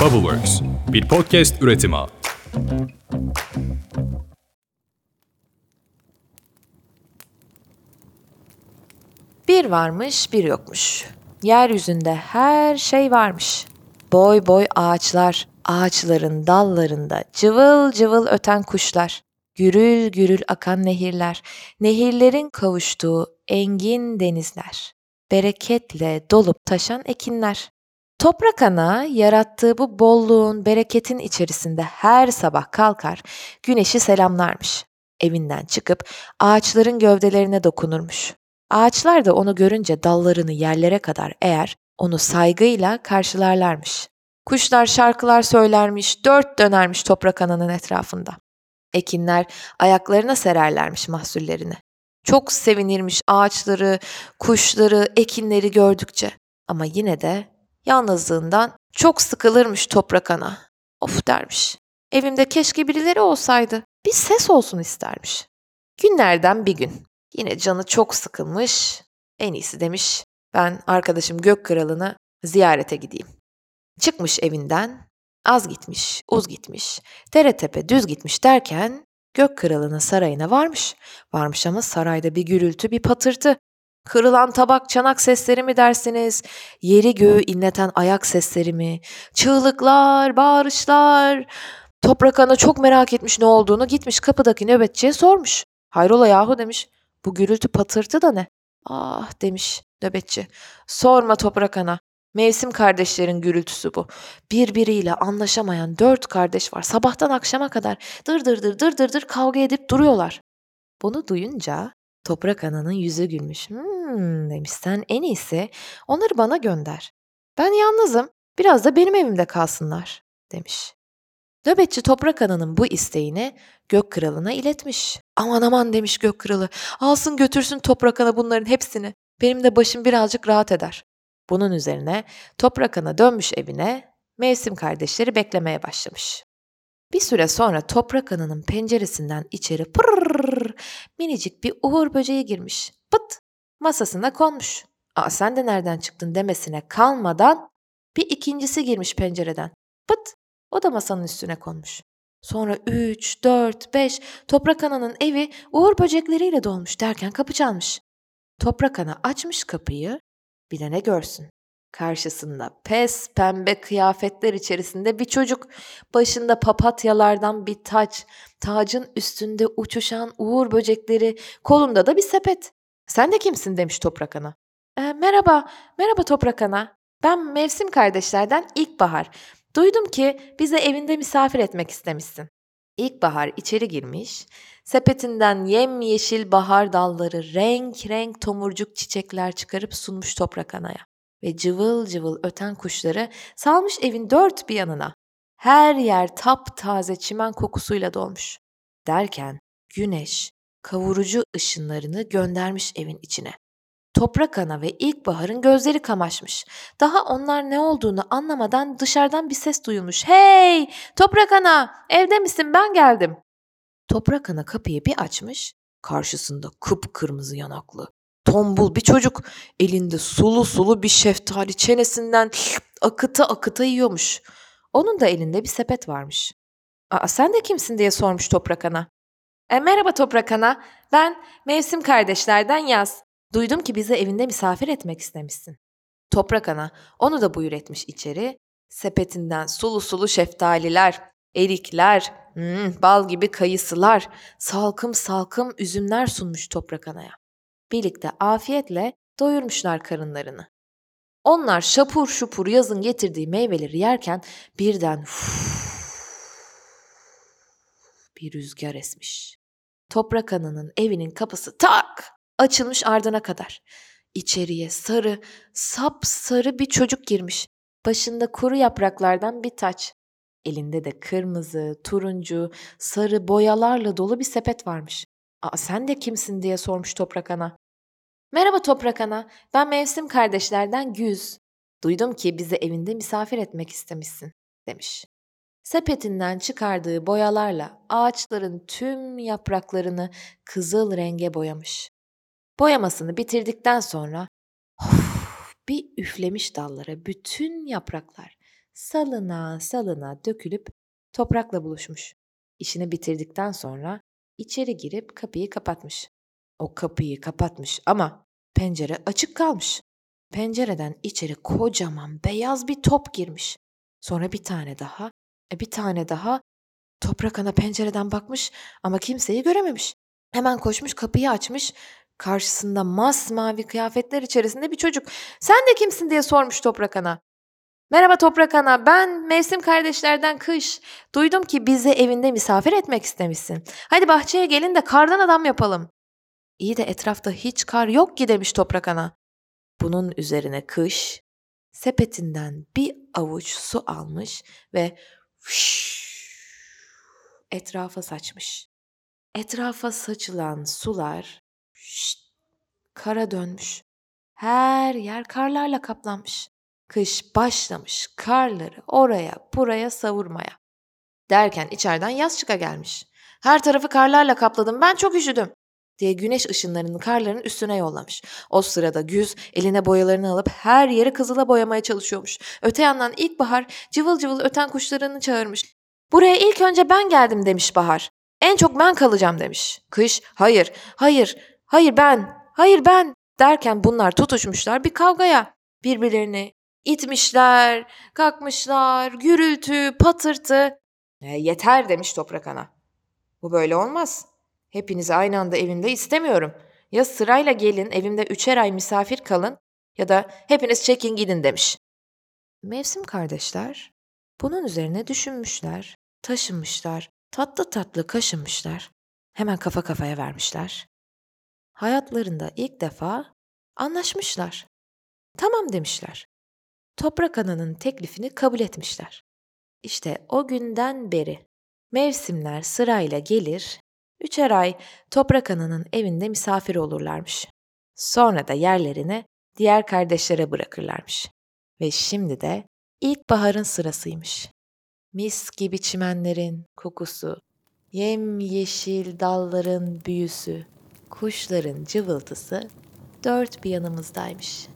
Bubbleworks, bir podcast üretimi. Bir varmış, bir yokmuş. Yeryüzünde her şey varmış. Boy boy ağaçlar, ağaçların dallarında cıvıl cıvıl öten kuşlar, gürül gürül akan nehirler, nehirlerin kavuştuğu engin denizler, bereketle dolup taşan ekinler. Toprak ana yarattığı bu bolluğun, bereketin içerisinde her sabah kalkar, güneşi selamlarmış. Evinden çıkıp ağaçların gövdelerine dokunurmuş. Ağaçlar da onu görünce dallarını yerlere kadar eğer, onu saygıyla karşılarlarmış. Kuşlar şarkılar söylermiş, dört dönermiş toprak ananın etrafında. Ekinler ayaklarına sererlermiş mahsullerini. Çok sevinirmiş ağaçları, kuşları, ekinleri gördükçe. Ama yine de yalnızlığından çok sıkılırmış toprak ana. Of dermiş. Evimde keşke birileri olsaydı. Bir ses olsun istermiş. Günlerden bir gün. Yine canı çok sıkılmış. En iyisi demiş ben arkadaşım Gök Kralı'nı ziyarete gideyim. Çıkmış evinden, az gitmiş, uz gitmiş, dere tepe düz gitmiş derken Gök Kralı'nın sarayına varmış. Varmış ama sarayda bir gürültü, bir patırtı. Kırılan tabak çanak sesleri mi dersiniz? Yeri göğü inleten ayak sesleri mi? Çığlıklar, bağırışlar. Toprak Ana çok merak etmiş ne olduğunu gitmiş kapıdaki nöbetçiye sormuş. Hayrola yahu demiş. Bu gürültü patırtı da ne? Ah demiş nöbetçi. Sorma Toprak Ana. Mevsim kardeşlerin gürültüsü bu. Birbiriyle anlaşamayan dört kardeş var. Sabahtan akşama kadar dır dır dır dır dır dır kavga edip duruyorlar. Bunu duyunca Toprak Ana'nın yüzü gülmüş. Hmm demiş sen en iyisi onları bana gönder. Ben yalnızım biraz da benim evimde kalsınlar demiş. Nöbetçi Toprak Ana'nın bu isteğini Gök Kralı'na iletmiş. Aman aman demiş Gök Kralı. Alsın götürsün Toprak Ana bunların hepsini. Benim de başım birazcık rahat eder. Bunun üzerine Toprak Ana dönmüş evine, mevsim kardeşleri beklemeye başlamış. Bir süre sonra Toprak Ana'nın penceresinden içeri pırrrr minicik bir uğur böceği girmiş. Pıt masasına konmuş. Aa sen de nereden çıktın demesine kalmadan bir ikincisi girmiş pencereden. Pıt o da masanın üstüne konmuş. Sonra üç, dört, beş Toprak Ana'nın evi uğur böcekleriyle dolmuş derken kapı çalmış. Toprak Ana açmış kapıyı, bir de ne görsün. Karşısında pes pembe kıyafetler içerisinde bir çocuk, başında papatyalardan bir taç, tacın üstünde uçuşan uğur böcekleri, kolunda da bir sepet. Sen de kimsin demiş Toprak Ana. E, merhaba, merhaba Toprak Ana. Ben mevsim kardeşlerden İlkbahar. Duydum ki bize evinde misafir etmek istemişsin. İlkbahar içeri girmiş, sepetinden yemyeşil bahar dalları renk renk tomurcuk çiçekler çıkarıp sunmuş toprak anaya ve cıvıl cıvıl öten kuşları salmış evin dört bir yanına. Her yer taptaze çimen kokusuyla dolmuş. Derken güneş kavurucu ışınlarını göndermiş evin içine. Toprak ana ve ilkbaharın gözleri kamaşmış. Daha onlar ne olduğunu anlamadan dışarıdan bir ses duyulmuş. Hey! Toprak ana! Evde misin? Ben geldim. Toprak ana kapıyı bir açmış. Karşısında kıpkırmızı yanaklı, tombul bir çocuk. Elinde sulu sulu bir şeftali çenesinden akıta akıta yiyormuş. Onun da elinde bir sepet varmış. Aa sen de kimsin diye sormuş Toprak ana. E, merhaba Toprak ana. Ben Mevsim kardeşlerden Yaz. Duydum ki bize evinde misafir etmek istemişsin. Toprak ana onu da buyur etmiş içeri. Sepetinden sulu sulu şeftaliler, erikler, hmm, bal gibi kayısılar, salkım salkım üzümler sunmuş toprak anaya. Birlikte afiyetle doyurmuşlar karınlarını. Onlar şapur şupur yazın getirdiği meyveleri yerken birden bir rüzgar esmiş. Toprak ananın evinin kapısı tak açılmış ardına kadar. İçeriye sarı, sap sarı bir çocuk girmiş. Başında kuru yapraklardan bir taç. Elinde de kırmızı, turuncu, sarı boyalarla dolu bir sepet varmış. Aa sen de kimsin diye sormuş Toprak Ana. Merhaba Toprak Ana, ben Mevsim kardeşlerden Güz. Duydum ki bizi evinde misafir etmek istemişsin, demiş. Sepetinden çıkardığı boyalarla ağaçların tüm yapraklarını kızıl renge boyamış. Boyamasını bitirdikten sonra of, bir üflemiş dallara bütün yapraklar salına salına dökülüp toprakla buluşmuş. İşini bitirdikten sonra içeri girip kapıyı kapatmış. O kapıyı kapatmış ama pencere açık kalmış. Pencereden içeri kocaman beyaz bir top girmiş. Sonra bir tane daha, e bir tane daha. Toprak ana pencereden bakmış ama kimseyi görememiş. Hemen koşmuş kapıyı açmış. Karşısında masmavi kıyafetler içerisinde bir çocuk. Sen de kimsin diye sormuş Toprak ana. Merhaba Toprak Ana, ben mevsim kardeşlerden Kış. Duydum ki bizi evinde misafir etmek istemişsin. Hadi bahçeye gelin de kardan adam yapalım. İyi de etrafta hiç kar yok ki demiş Toprak Ana. Bunun üzerine Kış sepetinden bir avuç su almış ve etrafa saçmış. Etrafa saçılan sular kara dönmüş. Her yer karlarla kaplanmış. Kış başlamış karları oraya buraya savurmaya. Derken içeriden yaz çıka gelmiş. Her tarafı karlarla kapladım ben çok üşüdüm diye güneş ışınlarını karların üstüne yollamış. O sırada Güz eline boyalarını alıp her yeri kızıla boyamaya çalışıyormuş. Öte yandan ilkbahar cıvıl cıvıl öten kuşlarını çağırmış. Buraya ilk önce ben geldim demiş Bahar. En çok ben kalacağım demiş. Kış hayır hayır hayır ben hayır ben derken bunlar tutuşmuşlar bir kavgaya. Birbirlerini itmişler, kalkmışlar, gürültü, patırtı. E, yeter demiş Toprak Ana. Bu böyle olmaz. Hepinizi aynı anda evimde istemiyorum. Ya sırayla gelin evimde üçer ay misafir kalın ya da hepiniz çekin gidin demiş. Mevsim kardeşler bunun üzerine düşünmüşler, taşınmışlar, tatlı tatlı kaşınmışlar. Hemen kafa kafaya vermişler. Hayatlarında ilk defa anlaşmışlar. Tamam demişler. Toprak Ana'nın teklifini kabul etmişler. İşte o günden beri mevsimler sırayla gelir, üçer ay Toprak Ana'nın evinde misafir olurlarmış. Sonra da yerlerini diğer kardeşlere bırakırlarmış. Ve şimdi de ilkbaharın sırasıymış. Mis gibi çimenlerin kokusu, yem yeşil dalların büyüsü, kuşların cıvıltısı dört bir yanımızdaymış.''